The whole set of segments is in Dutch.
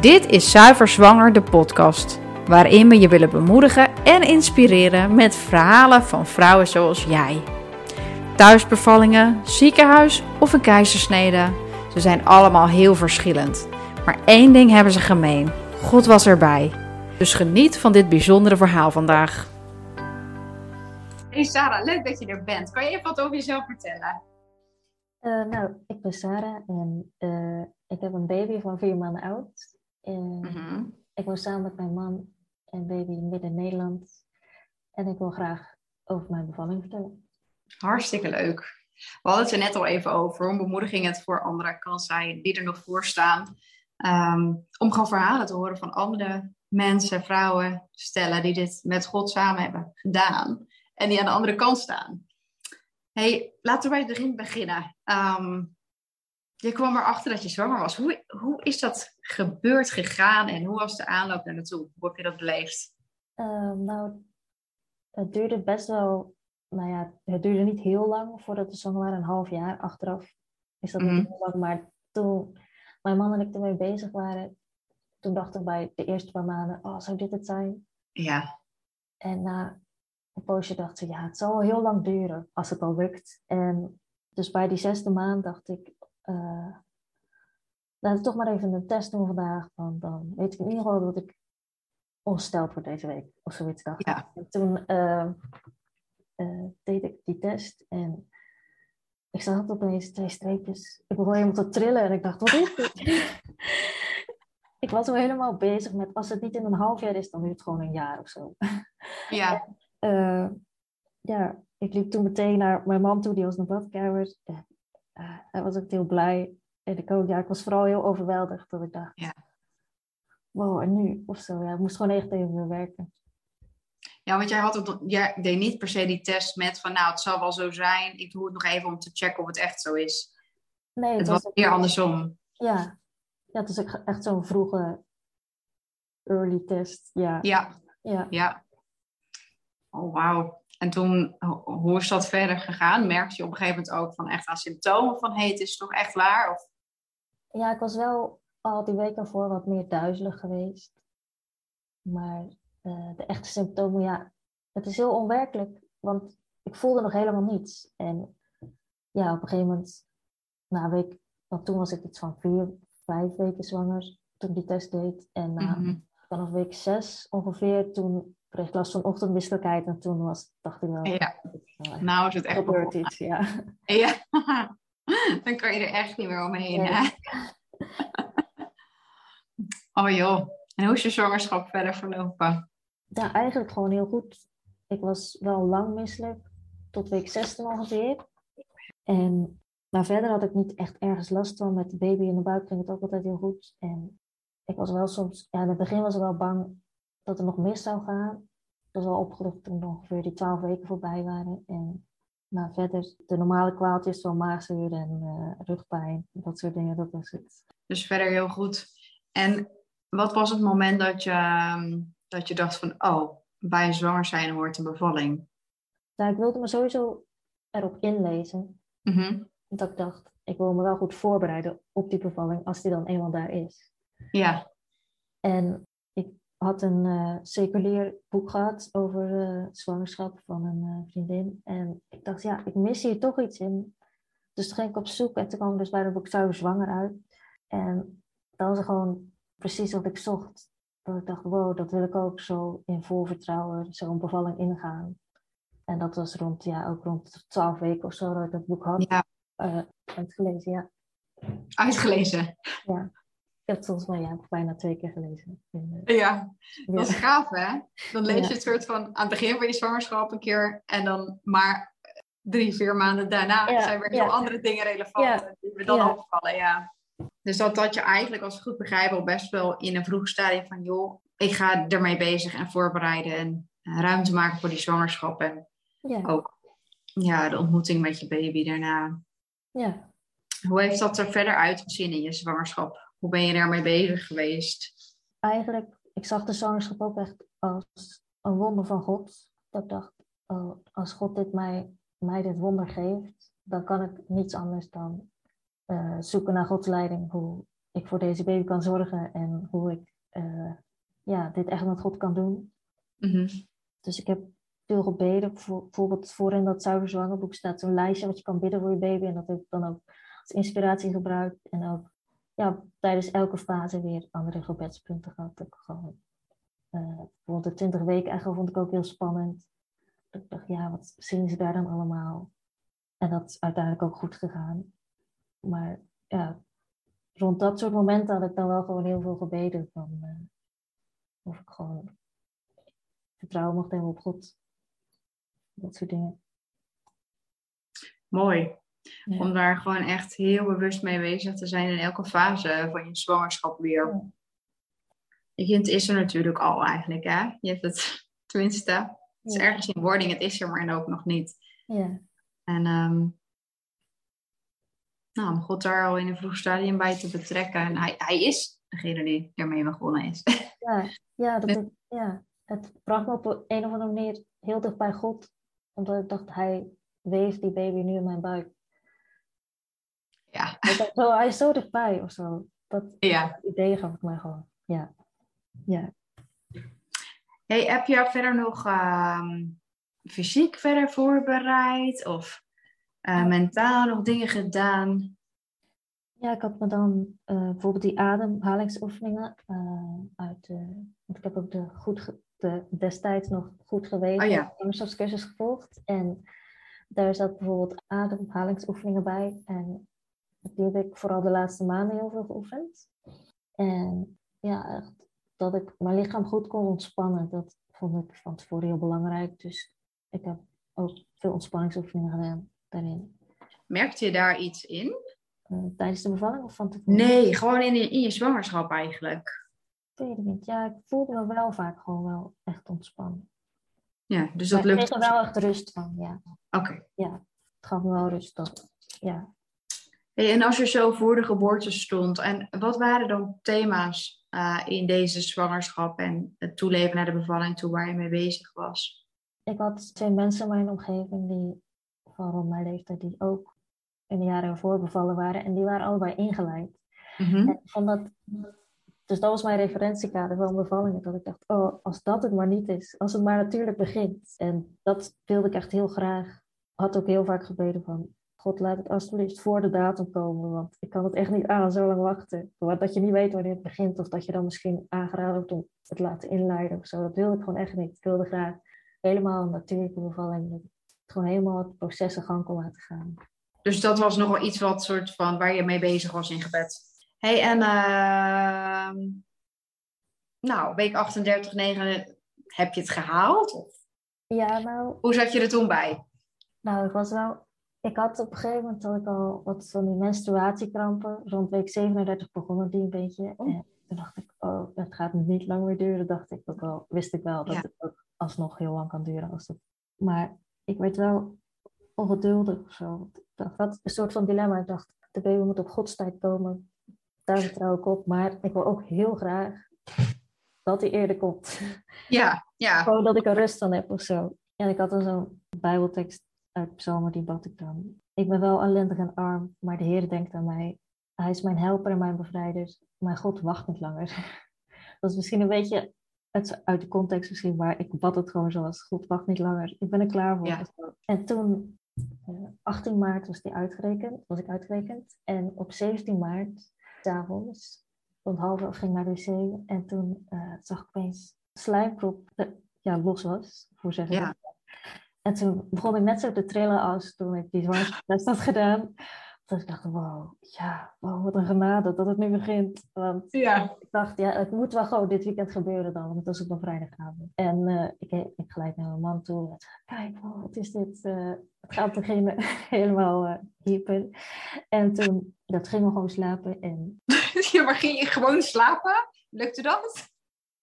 Dit is Zuiver Zwanger, de podcast, waarin we je willen bemoedigen en inspireren met verhalen van vrouwen zoals jij. Thuisbevallingen, ziekenhuis of een keizersnede, ze zijn allemaal heel verschillend. Maar één ding hebben ze gemeen: God was erbij. Dus geniet van dit bijzondere verhaal vandaag. Hey Sarah, leuk dat je er bent. Kan je even wat over jezelf vertellen? Uh, nou, ik ben Sarah en uh, ik heb een baby van vier maanden oud. En mm-hmm. Ik woon samen met mijn man en baby midden in Nederland. En ik wil graag over mijn bevalling vertellen. Hartstikke leuk. We hadden het er net al even over hoe bemoediging het voor anderen kan zijn die er nog voor staan. Um, om gewoon verhalen te horen van andere mensen, vrouwen, stellen die dit met God samen hebben gedaan. En die aan de andere kant staan. Hey, laten we bij het begin beginnen. Um, je kwam erachter dat je zwanger was. Hoe, hoe is dat gebeurd gegaan en hoe was de aanloop naar naartoe? Hoe heb je dat beleefd? Uh, nou, het duurde best wel, nou ja, het duurde niet heel lang voordat we zwanger waren, een half jaar achteraf. Is dat niet mhm. heel lang, maar toen mijn man en ik ermee bezig waren, toen dacht ik bij de eerste paar maanden, oh, zou dit het zijn? Ja. En na een poosje dacht ze, ja, het zal wel heel lang duren als het al lukt. En dus bij die zesde maand dacht ik, uh, laat ik toch maar even een test doen vandaag. Want dan weet ik in ieder geval dat ik ongesteld word deze week. Of zoiets dacht ja. En toen uh, uh, deed ik die test en ik zag opeens twee streepjes. Ik begon helemaal te trillen en ik dacht, wat is dit? ik was al helemaal bezig met, als het niet in een half jaar is, dan duurt het gewoon een jaar of zo. Ja. En, ja, ik liep toen meteen naar mijn man toe, die was naar de badkamer. Hij was ook heel blij. En ik ook, ja, ik was vooral heel overweldigd. Dat ik dacht, ja. wow, en nu? Of zo, ja. Ik moest gewoon echt even werken. Ja, want jij, had het, jij deed niet per se die test met van, nou, het zal wel zo zijn. Ik doe het nog even om te checken of het echt zo is. Nee, het, het was, meer andersom. Ja. ja, het is echt zo'n vroege early test. Ja. Ja. Ja. ja. Oh, wauw. En toen, hoe is dat verder gegaan? Merkte je op een gegeven moment ook van echt aan symptomen van, hey, het is toch echt waar? Of... Ja, ik was wel al die weken ervoor wat meer duizelig geweest. Maar uh, de echte symptomen, ja, het is heel onwerkelijk, want ik voelde nog helemaal niets. En ja, op een gegeven moment, na een week, want toen was ik iets van vier, vijf weken zwanger, toen ik die test deed. En na, mm -hmm. vanaf week zes ongeveer, toen kreeg last van ochtendmisselijkheid en toen was, dacht ik wel... Ja, nou is het echt gebeurd iets, ja. Ja, dan kan je er echt niet meer omheen, hè? oh joh, en hoe is je zwangerschap verder verlopen? Ja, eigenlijk gewoon heel goed. Ik was wel lang misselijk, tot week 16 ongeveer. En maar verder had ik niet echt ergens last van. Met de baby in de buik ging het ook altijd heel goed. En ik was wel soms, ja, in het begin was ik wel bang dat er nog mis zou gaan. Ik was al opgelucht toen ongeveer die twaalf weken voorbij waren. En nou, verder de normale kwaaltjes, zoals maagzuur en uh, rugpijn, dat soort dingen, dat was het. Dus verder heel goed. En wat was het moment dat je, ehm, dat je dacht van, oh, bij zwanger zijn hoort een bevalling? Nou, ik wilde me sowieso erop inlezen. Mm -hmm. Dat ik dacht, ik wil me wel goed voorbereiden op die bevalling als die dan eenmaal daar is. Ja. En had een uh, seculier boek gehad over uh, zwangerschap van een uh, vriendin. En ik dacht, ja, ik mis hier toch iets in. Dus toen ging ik op zoek en toen kwam dus bij het boek Zou zwanger uit. En dat was gewoon precies wat ik zocht. Dat ik dacht, wow, dat wil ik ook zo in vol vertrouwen zo'n bevalling ingaan. En dat was rond, ja, ook rond twaalf weken of zo dat ik dat boek had ja. uitgelezen, ja. Uitgelezen? Ja. Ik heb het volgens mij ja, bijna twee keer gelezen. Ja, dat is gaaf hè? Dan lees je het soort van aan het begin van je zwangerschap een keer en dan maar drie, vier maanden daarna ja, zijn weer heel andere dingen relevant die we dan opvallen. Ja. Dus dat dat je eigenlijk, als ik goed begrijp, al best wel in een vroeg stadium van joh, ik ga ermee bezig en voorbereiden en ruimte maken voor die zwangerschap en ook ja, de ontmoeting met je baby daarna. Ja. Hoe heeft dat er verder uitgezien in je zwangerschap? Hoe ben je daarmee bezig geweest? Eigenlijk, ik zag de zwangerschap ook echt als een wonder van God. Dat ik dacht, oh, als God dit mij, mij dit wonder geeft, dan kan ik niets anders dan uh, zoeken naar Gods leiding, hoe, ik voor deze baby kan zorgen en hoe ik eh, ja, dit echt met God kan doen. Mhm. Dus ik heb veel gebeden. Voor, bijvoorbeeld voorin dat Zuiver Zwangerboek staat zo'n lijstje wat je kan bidden voor je baby. En dat heb ik dan ook als inspiratie gebruikt. En ook ja, tijdens elke fase weer andere gebedspunten gehad. Ik gewoon, bijvoorbeeld de 20 weken echo vond ik ook heel spannend. Ik dacht, ja, wat zien ze daar dan allemaal? En dat is uiteindelijk ook goed gegaan. Maar ja, rond dat soort momenten had ik dan wel gewoon heel veel gebeden. Van, uh, of ik gewoon vertrouwen mocht hebben op God. Dat soort dingen. Mooi. Om daar gewoon echt heel bewust mee bezig te zijn in elke fase van je zwangerschap weer. Ja. Je kind is er natuurlijk al eigenlijk, hè? Je hebt het, tenminste, het is ergens in wording, het is er maar ook nog niet. Ja. En um, nou, om God daar al in een vroeg stadium bij te betrekken. En hij, hij is degene die ermee begonnen is. Ja, ja, dat, het, ja, het bracht me op een of andere manier heel dicht bij God. Omdat ik dacht, hij weeft die baby nu in mijn buik. Ja. Zo, hij is zo dichtbij of zo. Dat ja. idee gaf ik mij gewoon. Ja. ja. Hey, heb je verder nog uh, fysiek verder voorbereid? Of uh, mentaal nog dingen gedaan? Ja, ik had me dan uh, bijvoorbeeld die ademhalingsoefeningen uh, uit. want ik heb ook de goed de, destijds nog goed geweten oh, ja. cursus gevolgd. En daar zat bijvoorbeeld ademhalingsoefeningen bij. En die heb ik vooral de laatste maanden heel veel geoefend. En ja, echt, dat ik mijn lichaam goed kon ontspannen, dat vond ik van tevoren heel belangrijk. Dus ik heb ook veel ontspanningsoefeningen gedaan daarin. Merkte je daar iets in? Uh, tijdens de bevalling of van tevoren? Nee, gewoon in je, in je zwangerschap eigenlijk. Ik weet het niet. Ja, ik voelde me wel vaak gewoon wel echt ontspannen. Ja, dus dat maar lukt. Ik kreeg er wel echt rust van, ja. Oké. Ja, het gaf me wel rust dat, ja. Hey, en als je zo voor de geboorte stond, en wat waren dan thema's uh, in deze zwangerschap en het toeleven naar de bevalling toe waar je mee bezig was? Ik had twee mensen in mijn omgeving die, van rond mijn leeftijd, die ook in de jaren ervoor bevallen waren. En die waren allebei ingeleid. Mhm. En vond dat, dus dat was mijn referentiekader van bevallingen. Dat ik dacht, oh, als dat het maar niet is. Als het maar natuurlijk begint. En dat wilde ik echt heel graag. Had ook heel vaak gebeden van, God laat het alsjeblieft voor de datum komen. Want ik kan het echt niet aan zo lang wachten. Dat je niet weet wanneer het begint. Of dat je dan misschien aangeraden wordt om het te laten inleiden of zo. Dat wilde ik gewoon echt niet. Ik wilde graag helemaal een natuurlijke bevalling. Dat ik gewoon helemaal het proces in gang kon laten gaan. Dus dat was nog wel iets wat soort van waar je mee bezig was in gebed. hey, en uh, nou, week 38, 9, heb je het gehaald? Of? Ja, nou... Hoe zat je er toen bij? Nou, ik was wel... Ik had op een gegeven moment had ik al wat van die menstruatiekrampen. Rond week 37 begonnen die een beetje. Oh. En toen dacht ik, oh, het gaat niet lang meer duren. Dacht ik ook wel, wist ik wel dat Ja. het ook alsnog heel lang kan duren. Als het... Maar ik werd wel ongeduldig of zo. Ik dacht, wat een soort van dilemma. Ik dacht, de baby moet op Gods tijd komen. Daar vertrouw ik op. Maar ik wil ook heel graag dat hij eerder komt. Ja, ja. Gewoon dat ik er rust van heb of zo. En ik had dan zo'n bijbeltekst uit Psalmen, die bad ik dan. Ik ben wel ellendig en arm, maar de Heer denkt aan mij. Hij is mijn helper en mijn bevrijder. Mijn God wacht niet langer. Dat is misschien een beetje het, uit de context misschien, maar ik bad het gewoon zoals God wacht niet langer. Ik ben er klaar voor. Ja. zo. En toen, eh, 18 maart was, die uitgerekend, was ik uitgerekend. En op 17 maart, s'avonds, rond half elf ging ik naar de wc. En toen eh, zag ik opeens een slijmprop eh, ja, los was, hoe zeg je Ja. Dat? En toen begon ik net zo te trillen als toen ik die zwangerschapstest had gedaan. Dus ik dacht, wow, ja, wow, wat een genade dat het nu begint. Want Ja. ik dacht, ja, het moet wel gewoon dit weekend gebeuren dan, want het was op een vrijdagavond. En eh, ik, ik gelijk naar mijn man toe. En zei, kijk, wow, wat is dit? eh, het gaat beginnen. Helemaal eh hyper. En toen, dat ging we gewoon slapen. En ja, maar ging je gewoon slapen? Lukte dat?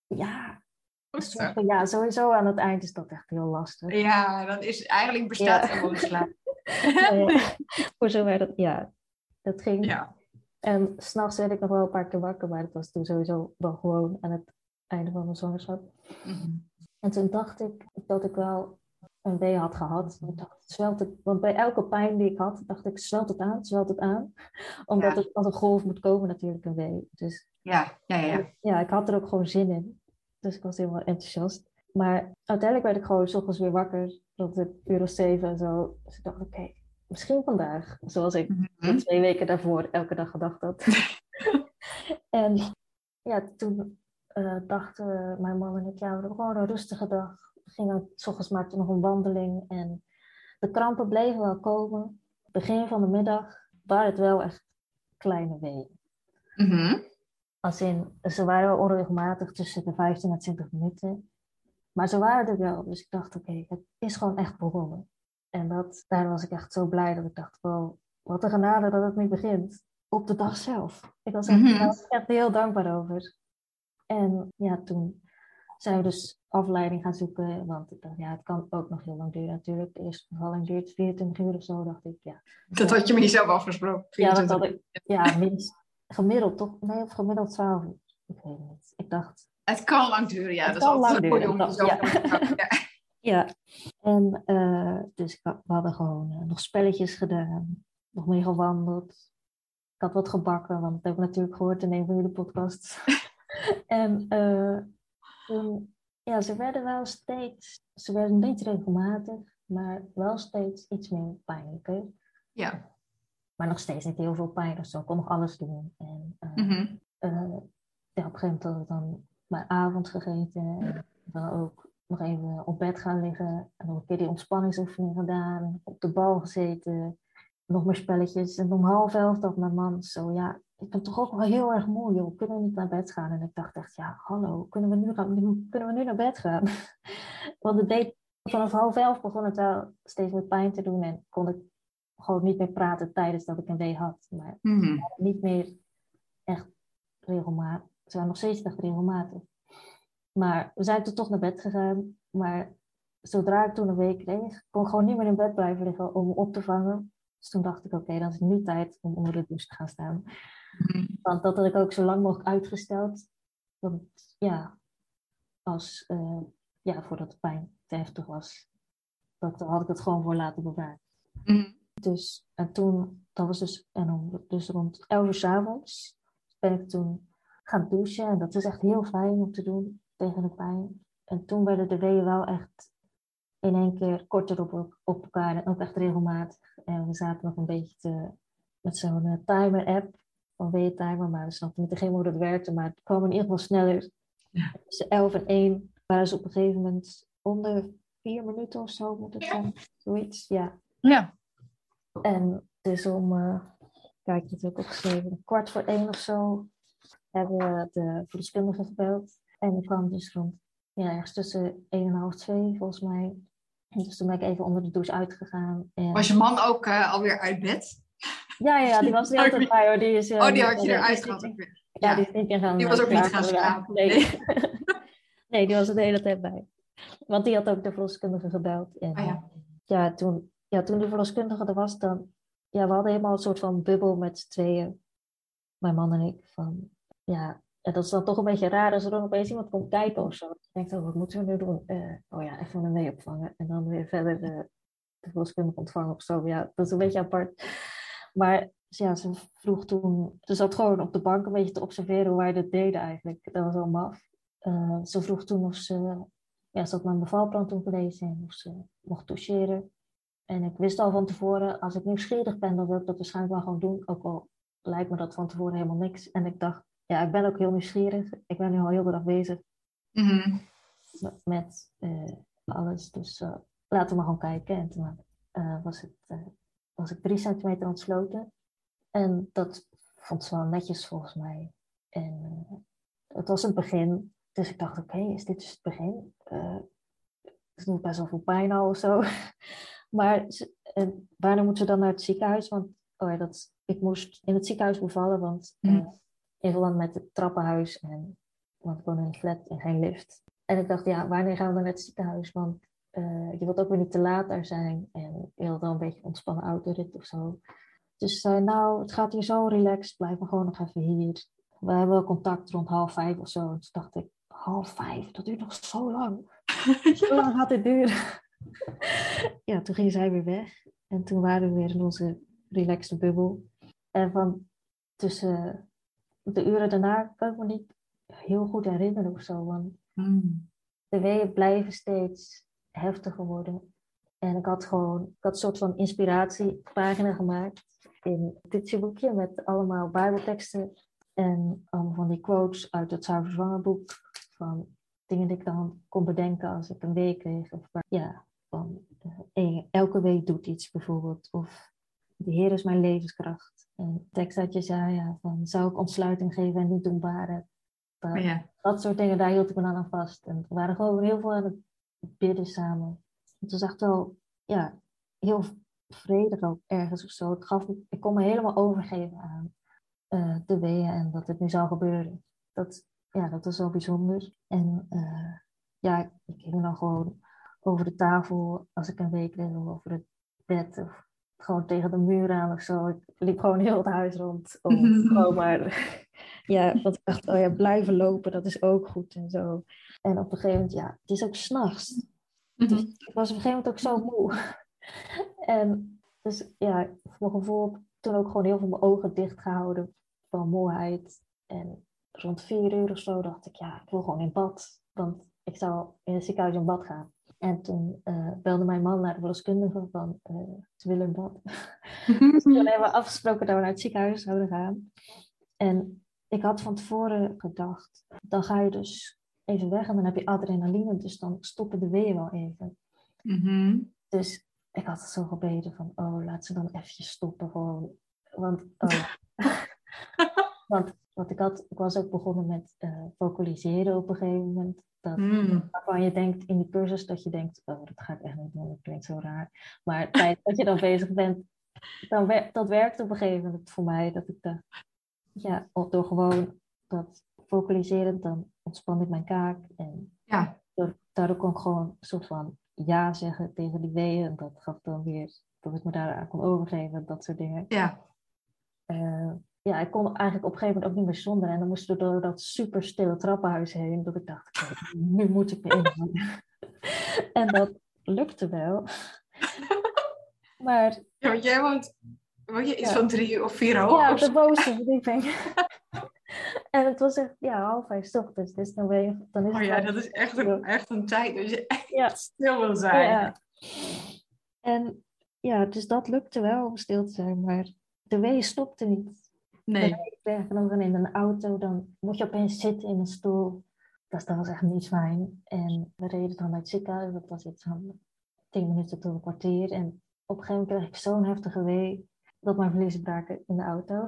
ja, Van- ja, sowieso aan het eind is dat echt heel lastig. Ja, dan is eigenlijk bestaat Ja. gewoon slaap. Voor zover dat, ja, dat ging. Ja. En s'nachts werd ik nog wel een paar keer wakker, maar dat was toen sowieso wel gewoon aan het einde van mijn zwangerschap. Mhm. En toen dacht ik dat ik wel een wee had gehad. Ik dacht, zwelt het, want bij elke pijn die ik had, dacht ik, zwelt het aan, zwelt het aan. Omdat Ja. het als een golf moet komen natuurlijk, een wee. Dus ja, ja. ja. ja, ik had er ook gewoon zin in. Dus ik was helemaal enthousiast. Maar uiteindelijk werd ik gewoon 's ochtends weer wakker, rond het uur of zeven en zo. Dus ik dacht, oké, misschien vandaag. Zoals ik Mhm. twee weken daarvoor elke dag gedacht had. en ja, toen eh, dachten mijn man en ik, ja, we hebben gewoon een rustige dag. We gingen, s ochtends maakten nog een wandeling en de krampen bleven wel komen. Begin van de middag waren het wel echt kleine weeën. Mhm. Als in, ze waren wel onregelmatig tussen de 15 en 20 minuten. Maar ze waren er wel. Dus ik dacht, oké, het is gewoon echt begonnen. En dat, daar was ik echt zo blij dat ik dacht, wow, wat een genade dat het nu begint. Op de dag zelf. Ik was echt, Mhm. was echt heel dankbaar over. En ja, toen zijn we dus afleiding gaan zoeken. Want ik dacht, ja, het kan ook nog heel lang duren natuurlijk. De eerste bevalling duurt 24 uur of zo, dacht ik. Ja, Dat had je me niet zelf afgesproken. ja dat 24 had ik. Ja, minst, gemiddeld toch? Nee, of gemiddeld 12 uur. Ik weet het niet. Ik dacht, Het kan lang duren, ja. Het dat is kan lang duren, dat-. Ja. Ja, en eh, dus we hadden gewoon eh, nog spelletjes gedaan, nog meer gewandeld. Ik had wat gebakken, want dat heb ik natuurlijk gehoord in een van jullie podcasts. en eh, toen, ja, ze werden wel steeds, ze werden niet regelmatig, maar wel steeds iets meer pijnlijker. Ja. Maar nog steeds niet heel veel pijn of zo. Ik kon nog alles doen. En eh, Mhm. eh, ja, op een gegeven moment had ik dan mijn avond gegeten. En dan ook nog even op bed gaan liggen. En nog een keer die ontspanningsoefening gedaan. Op de bal gezeten. Nog meer spelletjes. En om half elf dacht mijn man zo, ja, ik ben toch ook wel heel erg moe, joh. Kunnen we niet naar bed gaan? En ik dacht echt, ja, hallo, kunnen we nu, gaan, kunnen we nu naar bed gaan? Want het deed, vanaf half elf begon het wel steeds meer pijn te doen. En kon ik gewoon niet meer praten tijdens dat ik een wee had. Maar Mhm. niet meer echt regelmatig. Ze waren nog steeds echt regelmatig. Maar we zijn toen toch naar bed gegaan. Maar zodra ik toen een week kreeg, kon ik gewoon niet meer in bed blijven liggen om me op te vangen. Dus toen dacht ik, oké, dan is het nu tijd om onder de douche te gaan staan. Mhm. Want dat had ik ook zo lang mogelijk uitgesteld. Want ja, als, eh, ja voordat de pijn te heftig was, dat, had ik het gewoon voor laten bewaren. Mhm. Dus, en toen, dat was dus, en om, dus rond 11 uur 's avonds ben ik toen gaan douchen. En dat is echt heel fijn om te doen tegen de pijn. En toen werden de weeën wel echt in één keer korter op, op elkaar en ook echt regelmatig. En we zaten nog een beetje te, met zo'n eh, timer-app van weeëntimer, maar we snapten niet helemaal hoe dat werkte. Maar het kwam in ieder geval sneller. Ja. Tussen 11 en 1 waren ze op een gegeven moment onder vier minuten of zo moet het zijn. Zoiets, ja. Ja. En dus om, eh, kijk, ik heb ook opgeschreven, kwart voor één of zo hebben we de verloskundige gebeld. En ik kwam dus rond, ja, ergens tussen één en half twee volgens mij. En Dus toen ben ik even onder de douche uitgegaan. En... Was je man ook eh, alweer uit bed? Ja, ja, ja, die was er altijd bij hoor. Die is, eh, Oh, die had je die eruit gehad. Ja, Ja. die is niet meer gaan Die was ook niet gaan slapen. Nee. Nee. nee, die was er de hele tijd bij. Want die had ook de verloskundige gebeld. En, Oh ja. ja, toen, ja, toen die verloskundige er was, dan... Ja, we hadden helemaal een soort van bubbel met z'n tweeën. Mijn man en ik. Van, ja, dat is dan toch een beetje raar als er dan opeens iemand komt kijken of zo. Je denkt, oh, wat moeten we nu doen? Eh, oh ja, even een mee opvangen. En dan weer verder eh, de verloskundige ontvangen of zo. Ja, dat is een beetje apart. Maar ja, ze vroeg toen... Ze zat gewoon op de bank een beetje te observeren hoe wij dit deden eigenlijk. Dat was wel maf. Eh, ze vroeg toen of ze... Ja, ze had mijn bevalplan toen gelezen en of ze mocht toucheren. En ik wist al van tevoren, als ik nieuwsgierig ben, dan wil ik dat waarschijnlijk wel gewoon doen. Ook al lijkt me dat van tevoren helemaal niks. En ik dacht, ja, ik ben ook heel nieuwsgierig. Ik ben nu al heel de dag bezig Mhm. met, met eh, alles. Dus eh, laten we maar gewoon kijken. En toen eh, was, het, was ik drie centimeter ontsloten. En dat vond ze wel netjes volgens mij. En het was het begin. Dus ik dacht, oké, is dit dus het begin? Het doet best wel veel pijn al of zo. Maar ze- en wanneer moeten ze dan naar het ziekenhuis? Want oh ja, dat, ik moest in het ziekenhuis bevallen, want eh, Mhm. in verband met het trappenhuis. En, want ik woon in een flat en geen lift. En ik dacht, ja, wanneer gaan we dan naar het ziekenhuis? Want eh, je wilt ook weer niet te laat daar zijn. En je wilt dan een beetje ontspannen autorit of zo. Dus ze zei, nou, het gaat hier zo relaxed. Blijf maar gewoon nog even hier. We hebben wel contact rond half vijf of zo. En toen dacht ik, half vijf? Dat duurt nog zo lang. Hoe lang gaat dit duren? Ja, toen ging zij weer weg. En toen waren we weer in onze relaxte bubbel. En van tussen de uren daarna kan ik me niet heel goed herinneren of zo. Want Hmm. de weeën blijven steeds heftiger worden. En ik had gewoon ik had een soort van inspiratiepagina gemaakt in dit boekje met allemaal bijbelteksten en allemaal van die quotes uit het Zuiver Zwanger boek van dingen die ik dan kon bedenken als ik een week kreeg. Of ja, van eh, elke week doet iets bijvoorbeeld. Of de Heer is mijn levenskracht. En tekst uit Jezaja van zou ik ontsluiting geven en niet doen baren. Dat, Ja. dat soort dingen, daar hield ik me dan aan vast. En we waren gewoon heel veel aan het bidden samen. Het was echt wel, ja, heel vredig ook ergens of zo. Het gaf, ik kon me helemaal overgeven aan eh, de weeën en dat het nu zou gebeuren. Dat, ja, dat was wel bijzonder. En eh, ja, ik ging dan gewoon over de tafel als ik een week lig of over het bed of gewoon tegen de muur aan of zo. Ik liep gewoon heel het huis rond. Om gewoon maar, ja, want ik dacht, oh ja, blijven lopen, dat is ook goed en zo. En op een gegeven moment, ja, het is ook s'nachts. Mhm. Dus ik was op een gegeven moment ook zo moe. En dus ja, voor mijn gevoel heb ik toen ook gewoon heel veel mijn ogen dicht gehouden van moeheid. En rond vier uur of zo dacht ik, ja, ik wil gewoon in bad. Want ik zou in het ziekenhuis in bad gaan. En toen eh, belde mijn man naar de verloskundige van, eh, ze willen in bad. Dus toen hebben we afgesproken dat we naar het ziekenhuis zouden gaan. En ik had van tevoren gedacht, dan ga je dus even weg en dan heb je adrenaline, dus dan stoppen de weeën wel even. Mhm. Dus ik had zo gebeden van, oh, laat ze dan eventjes stoppen gewoon. Want, oh. want, want ik, had, ik was ook begonnen met eh, vocaliseren op een gegeven moment. Dat, Hmm. waarvan je denkt in die cursus dat je denkt, oh, dat ga ik echt niet doen, dat klinkt zo raar. Maar tijd dat je dan bezig bent, dan wer- dat werkt op een gegeven moment voor mij. Dat ik dacht, ja, door gewoon dat vocaliseren, dan ontspan ik mijn kaak. En Ja. door- daardoor kon ik gewoon een soort van ja zeggen tegen die weeën. En dat gaf dan weer dat ik me daaraan kon overgeven, dat soort dingen. Ja. Eh, ja, ik kon eigenlijk op een gegeven moment ook niet meer zonder. En dan moest ik door dat super stille trappenhuis heen. Dat ik dacht, nu moet ik me inhouden. en dat lukte wel. maar ja, want jij woont, woon je iets Ja. van drie of vier hoog? ja, op de bovenste verdieping. en het was echt, ja, half vijf ochtends. Dus dan, ben je, dan is Oh ja, dat is echt een, echt een tijd dat je echt Ja. stil wil zijn. Ja. En ja, dus dat lukte wel om stil te zijn, maar de wee stopte niet. Nee. Ik ben genomen in een auto, dan moet je opeens zitten in een stoel. Dat, dat was echt niet fijn. En we reden dan naar het ziekenhuis, dat was iets van tien minuten tot een kwartier. En op een gegeven moment kreeg ik zo'n heftige wee dat mijn vliezen braken in de auto.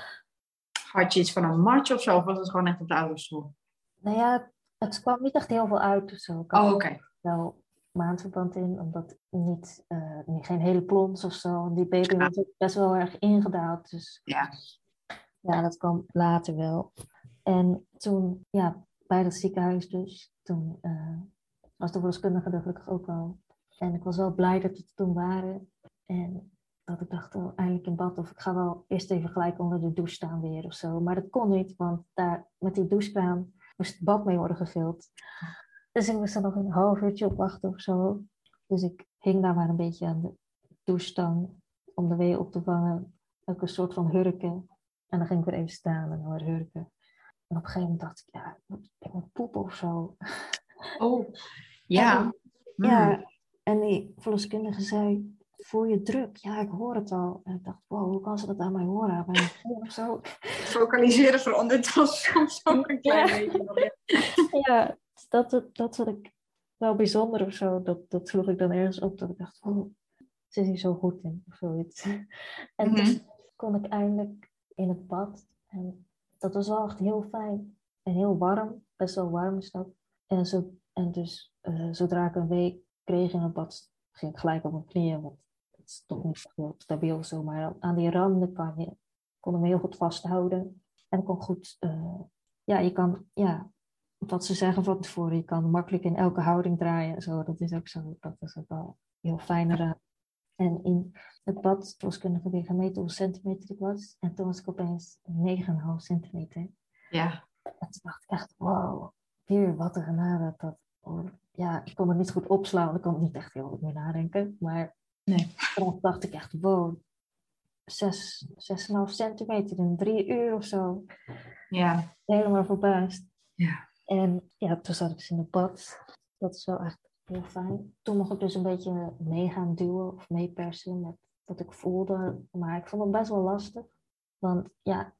Had je iets van een matje of zo? Of was het gewoon echt op de autostoel? nou ja, het kwam niet echt heel veel uit of zo. Oh, oké. wel maandverband in, omdat niet, eh, niet geen hele plons of zo. Die baby was ook best wel erg ingedaald. Dus Ja. ja, dat kwam later wel. En toen, ja, bij dat ziekenhuis dus, toen eh, was de verloskundige er gelukkig ook al. En ik was wel blij dat we er toen waren. En dat ik dacht, oh, eindelijk in bad. Of ik ga wel eerst even gelijk onder de douche staan weer of zo. Maar dat kon niet, want daar met die douchekraan moest het bad mee worden gevuld. Dus ik moest er nog een half uurtje op wachten of zo. Dus ik hing daar maar een beetje aan de douchestang om de wee op te vangen. Ook een soort van hurken. En dan ging ik weer even staan en dan weer hurken. En op een gegeven moment dacht ik, ja, ik moet, ik moet poepen of zo. Oh, ja. Hmm. Ja, en die verloskundige zei, voel je druk? Ja, ik hoor het al. En ik dacht, wow, hoe kan ze dat aan mij horen? Aan mijn of zo? Vocaliseren verandert was soms ook een klein beetje. ja, dat, dat vond ik wel bijzonder of zo. Dat, dat sloeg ik dan ergens op. Dat ik dacht, oh, ze is hier zo goed in. Of zoiets. En Mhm. toen kon ik eindelijk in het bad. En dat was wel echt heel fijn. En heel warm. Best wel warm is dat. En, zo, en dus eh, zodra ik een week kreeg in het bad, ging ik gelijk op mijn knieën. Want het is toch niet heel stabiel zo. Maar aan die randen kan je, kon hem heel goed vasthouden. En kon goed, eh, ja, je kan, ja, wat ze zeggen van tevoren, je kan makkelijk in elke houding draaien. en Zo, dat is ook zo, dat is ook wel heel fijn eraan. En in het bad was kunnen weer gemeten hoeveel centimeter ik was. En toen was ik opeens 9,5 centimeter. Ja. En toen dacht ik echt, wow, weer wat een genade. Dat, oh, ja, ik kon het niet goed opslaan. Ik kon het niet echt heel goed meer nadenken. Maar Nee. toen dacht ik echt, wow, zes, zes en een half centimeter in drie uur of zo. Ja. Helemaal verbaasd. Ja. En ja, toen zat ik dus in het bad. Dat is wel echt heel fijn. Toen mocht ik dus een beetje mee gaan duwen of meepersen met wat ik voelde. Maar ik vond het best wel lastig. Want ja,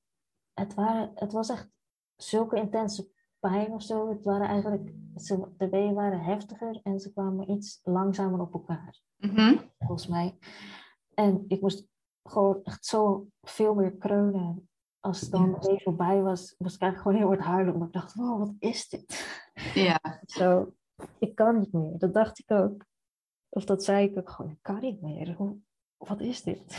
het, waren, het was echt zulke intense pijn of zo. Het waren eigenlijk, ze, de weeën waren heftiger en ze kwamen iets langzamer op elkaar, Mhm. volgens mij. En ik moest gewoon echt zo veel meer kreunen. Als het dan weer voorbij was, was ik eigenlijk gewoon heel hard huilen. Omdat ik dacht, wow, wat is dit? Ja. Zo, ik kan niet meer. Dat dacht ik ook. Of dat zei ik ook gewoon, ik kan niet meer. Hoe, wat is dit?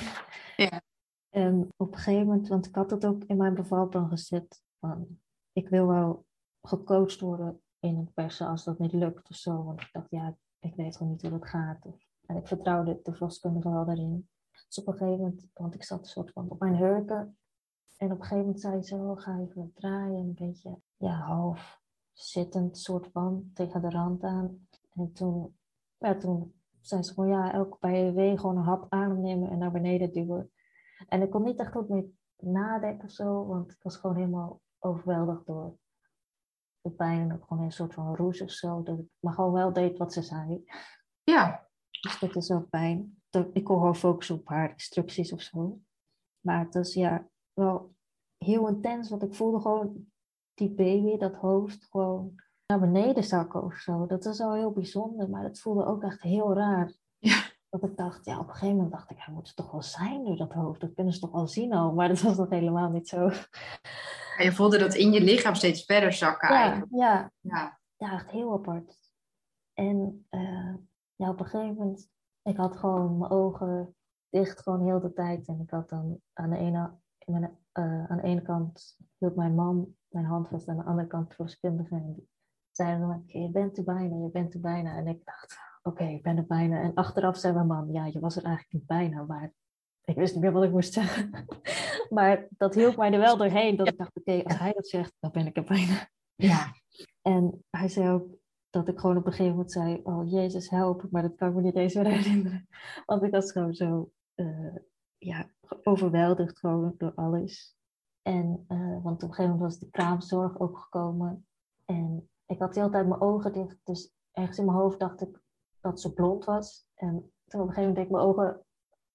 Ja. En op een gegeven moment, want ik had het ook in mijn bevalplan gezet. Van, ik wil wel gecoacht worden in het persen als dat niet lukt of zo. Want ik dacht, ja, ik weet gewoon niet hoe dat gaat. Of, en ik vertrouwde de verloskundige wel daarin. Dus op een gegeven moment, want ik zat een soort van op mijn hurken. En op een gegeven moment zei ze, oh, ga even draaien. Een beetje, ja, half zittend soort van tegen de rand aan. En toen, ja, toen zei ze gewoon, ja, elke bij gewoon een hap aannemen en naar beneden duwen. En ik kon niet echt goed meer nadenken of zo, want ik was gewoon helemaal overweldigd door de pijn en ook gewoon een soort van roes of zo. Dat ik maar gewoon wel deed wat ze zei. Ja. Dus dat is wel. Dat, ik kon gewoon focussen op haar instructies of zo. Maar het was ja, wel heel intens, want ik voelde gewoon die baby, dat hoofd, gewoon naar beneden zakken of zo. Dat was al heel bijzonder, maar dat voelde ook echt heel raar. Ja. Dat ik dacht, ja, op een gegeven moment dacht ik, hij moet het toch wel zijn door dat hoofd. Dat kunnen ze toch wel zien al, maar dat was nog helemaal niet zo. En je voelde dat in je lichaam steeds verder zakken Ja, eigenlijk. ja, Ja. ja, echt heel apart. En eh, ja, op een gegeven moment, ik had gewoon mijn ogen dicht gewoon heel de tijd. En ik had dan aan de ene, mijn, eh, aan de ene kant hield mijn man mijn hand vast, aan de andere kant verloskundige. En die zeiden dan, je bent er bijna, je bent er bijna. En ik dacht, oké, ik ben er bijna. En achteraf zei mijn man, ja, je was er eigenlijk niet bijna, maar ik wist niet meer wat ik moest zeggen. maar dat hielp mij er wel doorheen, dat ik dacht, oké, als hij dat zegt, dan ben ik er bijna. Ja. En hij zei ook dat ik gewoon op een gegeven moment zei: Oh Jezus, help. Maar dat kan ik me niet eens meer herinneren. Want ik was gewoon zo eh, ja, overweldigd gewoon door alles. En, eh, want op een gegeven moment was de kraamzorg ook gekomen. En ik had de hele tijd mijn ogen dicht. Dus ergens in mijn hoofd dacht ik dat ze blond was. En toen op een gegeven moment deed ik mijn ogen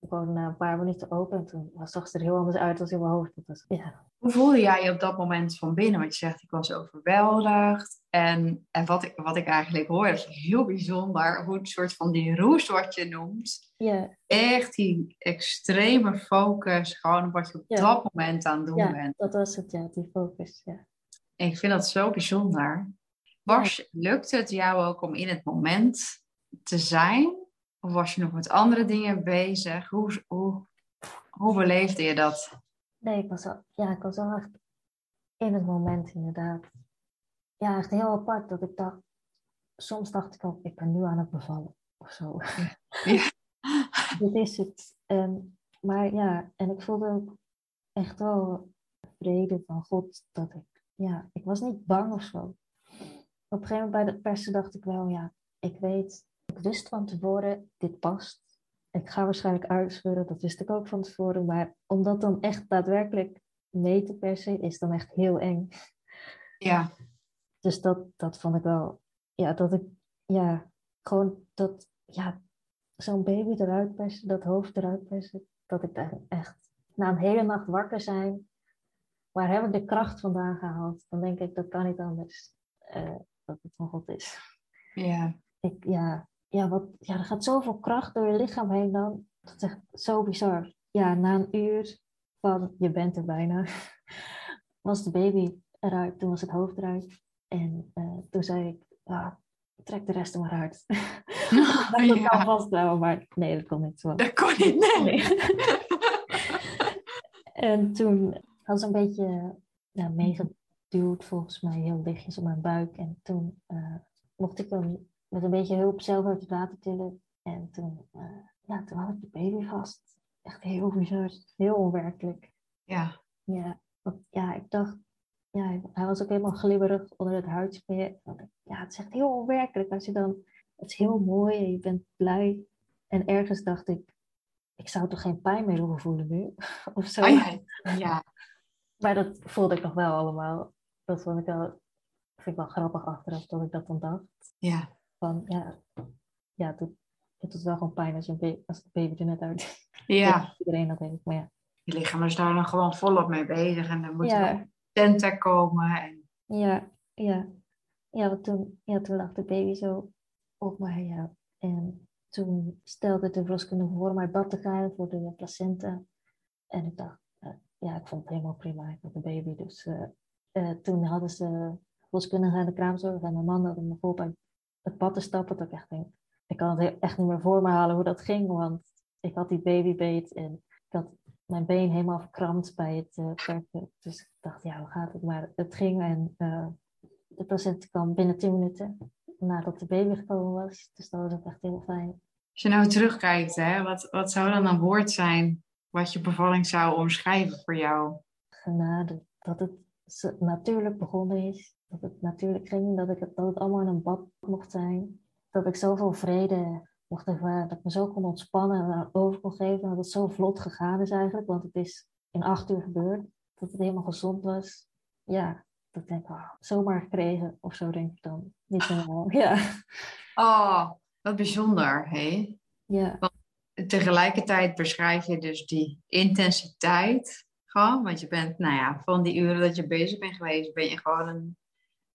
gewoon na een paar minuten open. En toen zag ze er heel anders uit als in mijn hoofd. Dat was, ja, Hoe voelde jij je op dat moment van binnen? Want je zegt, ik was overweldigd. En, en wat, ik, wat ik eigenlijk hoor, is heel bijzonder. Hoe het soort van die roes wat je noemt. Echt die extreme focus. Gewoon op wat je op dat moment aan het doen ja, bent. dat was het, ja, die focus. Ja. En ik vind dat zo bijzonder. Was, Lukte het jou ook om in het moment te zijn? Of was je nog met andere dingen bezig? Hoe, hoe, hoe beleefde je dat? Nee, ik was, wel, ja, ik was wel echt in het moment inderdaad. Ja, echt heel apart dat ik dacht, soms dacht ik ook, ik ben nu aan het bevallen of zo. Ja. Dit is het. En, maar ja, en ik voelde ook echt wel vrede van God dat ik, ja, ik was niet bang of zo. Op een gegeven moment bij de persen dacht ik wel, ja, ik weet, ik wist van tevoren, dit past. Ik ga waarschijnlijk uitscheuren, dat wist ik ook van tevoren. Maar om dat dan echt daadwerkelijk mee te persen, is dan echt heel eng. Ja, Dus dat, dat vond ik wel, ja, dat ik, ja, gewoon dat, ja, zo'n baby eruit persen, dat hoofd eruit persen, dat ik daar echt, na een hele nacht wakker zijn, waar heb ik de kracht vandaan gehaald? Dan denk ik, dat kan niet anders, eh, dat het van God is. ja, Ik, ja, ja, wat, ja, er gaat zoveel kracht door je lichaam heen dan, dat is echt zo bizar. Ja, na een uur van, je bent er bijna, was de baby eruit, toen was het hoofd eruit. En eh, toen zei ik, ah, trek de rest er maar uit. dat kan Ja. vasthouden, maar nee, dat kon niet zo. dat kon niet. Nee. Nee. en toen had ze een beetje ja, meegeduwd, volgens mij heel lichtjes op mijn buik. En toen eh, mocht ik hem met een beetje hulp zelf uit het water tillen. En toen, eh, ja, toen had ik de baby vast. Echt heel bizar, heel onwerkelijk. Ja, Ja, want, ja, ik dacht, ja, hij was ook helemaal glibberig onder het huidje. Ja, het is echt heel onwerkelijk als je dan, het is heel mooi en je bent blij. En ergens dacht ik, ik zou toch geen pijn meer hoeven voelen nu? of zo. Ah, ja. Maar dat voelde ik nog wel allemaal. Dat vond ik wel, vind ik wel grappig achteraf dat ik dat dan dacht. Ja. Van ja, ja het, doet, het doet wel gewoon pijn als, je een baby, als het baby er net uit Ja. Iedereen dat weet, maar ja. Je lichaam is daar dan gewoon volop mee bezig en dan moet ja. er een komen. En... Ja, ja. Ja, want toen, ja, toen lag de baby zo op mij, ja. En toen stelde de verloskundige voor mij bad te gaan voor de placenta. En ik dacht, uh, ja, ik vond het helemaal prima. Ik had de baby. Dus uh, uh, toen hadden ze verloskundige aan de kraamzorg en mijn man had me voor bij het bad te stappen. Dat ik echt denk, ik kan het echt niet meer voor me halen hoe dat ging. Want ik had die babybeet en ik had mijn been helemaal verkrampt bij het werken. Dus ik dacht, ja, hoe gaat het? Maar het ging en de placenta kwam binnen 10 minuten nadat de baby gekomen was. Dus dat was ook echt heel fijn. Als je nou terugkijkt, hè, wat, wat zou dan een woord zijn wat je bevalling zou omschrijven voor jou? Genade. Dat het natuurlijk begonnen is. Dat het natuurlijk ging. Dat, ik, dat het allemaal in een bad mocht zijn. Dat ik zoveel vrede mocht ervaren. Dat ik me zo kon ontspannen en over kon geven. Dat het zo vlot gegaan is eigenlijk. Want het is in acht uur gebeurd. Dat het helemaal gezond was. Ja, dat ik denk, oh, zomaar gekregen. Of zo denk ik dan. Niet helemaal. Ja. Oh, wat bijzonder, hé? Ja. Want tegelijkertijd beschrijf je dus die intensiteit gewoon, want je bent, nou ja, van die uren dat je bezig bent geweest, ben je gewoon een,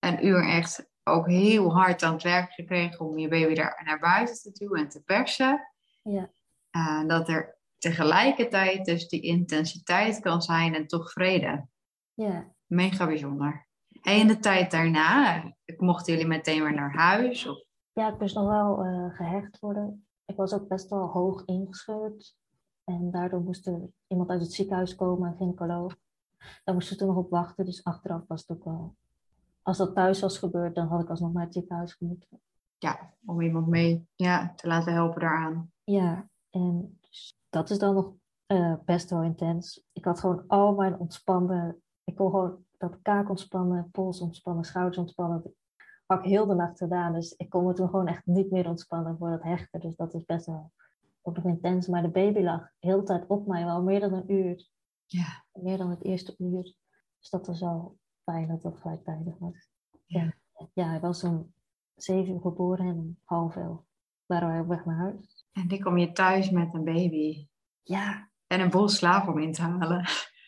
een uur echt ook heel hard aan het werk gekregen om je baby daar naar buiten te duwen en te persen. Ja. Uh, dat er tegelijkertijd dus die intensiteit kan zijn en toch vrede. Ja. Mega bijzonder. En in de tijd daarna, mochten jullie meteen weer naar huis? Of? Ja, ik moest nog wel uh, gehecht worden. Ik was ook best wel hoog ingescheurd. En daardoor moest er iemand uit het ziekenhuis komen, een gynaecoloog. Daar moesten we toen nog op wachten. Dus achteraf was het ook wel... Als dat thuis was gebeurd, dan had ik alsnog naar het ziekenhuis moeten. Ja, om iemand mee ja, te laten helpen daaraan. Ja, en dus dat is dan nog uh, best wel intens. Ik had gewoon al mijn ontspannen... Ik kon gewoon dat kaak ontspannen, pols ontspannen, schouders ontspannen. Had ik heel de nacht gedaan. Dus ik kon me toen gewoon echt niet meer ontspannen voor het hechten. Dus dat is best wel ook nog intens. Maar de baby lag heel de tijd op mij, wel meer dan een uur. Ja. Meer dan het eerste uur. Dus dat was wel dat dat gelijktijdig was. Ja, ja hij was om zeven uur geboren en om half elf waren wij op weg naar huis. En die kom je thuis met een baby. Ja. En een bol slaap om in te halen.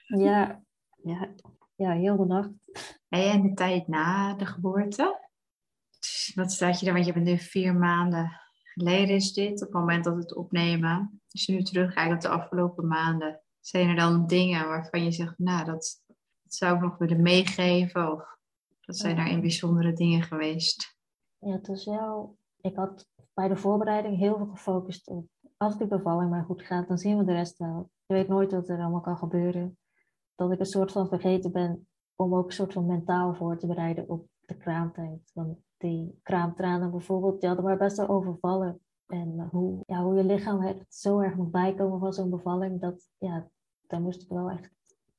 Ja, ja, ja heel de nacht. En de tijd na de geboorte? Wat staat je daar? Want je bent nu vier maanden geleden is dit, op het moment dat we het opnemen. Als je nu terugkijkt op de afgelopen maanden, zijn er dan dingen waarvan je zegt, nou, dat zou ik nog willen meegeven? Of dat zijn daarin bijzondere dingen geweest? Ja, het is wel, ik had bij de voorbereiding heel veel gefocust op, als die bevalling maar goed gaat, dan zien we de rest wel. Je weet nooit wat er allemaal kan gebeuren. Dat ik een soort van vergeten ben om ook een soort van mentaal voor te bereiden op de kraamtijd. Want die kraamtranen bijvoorbeeld, die hadden mij best wel overvallen. En hoe, ja, hoe je lichaam het zo erg moet bijkomen van zo'n bevalling, dat, ja, daar moest ik wel echt,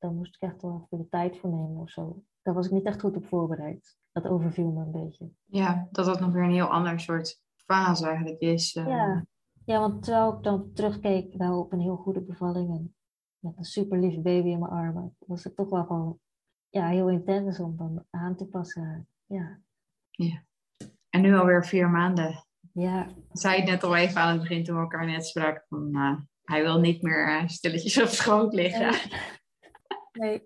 daar moest ik echt wel de tijd voor nemen of zo. Daar was ik niet echt goed op voorbereid. Dat overviel me een beetje. Ja, dat dat nog weer een heel ander soort fase eigenlijk is. Uh... Ja. ja, want terwijl ik dan terugkeek wel op een heel goede bevalling en met een super lief baby in mijn armen, was het toch wel gewoon ja, heel intens om dan aan te passen. Ja. ja. En nu alweer vier maanden. Ja. Zei het net al even aan het begin toen we elkaar net spraken. Van, uh, hij wil niet meer uh, stilletjes op schoot liggen. Nee. Nee.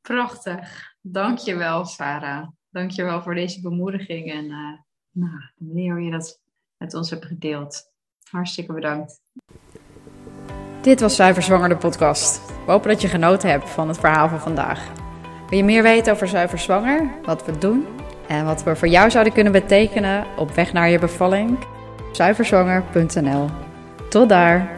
Prachtig. Dankjewel Sarah. Dankjewel voor deze bemoediging en uh, nou, de manier hoe je dat met ons hebt gedeeld. Hartstikke bedankt. Dit was Zuiver Zwanger de podcast. We hopen dat je genoten hebt van het verhaal van vandaag. Wil je meer weten over Zuiver Zwanger, wat we doen en wat we voor jou zouden kunnen betekenen op weg naar je bevalling? Zuiverzwanger.nl. Tot daar!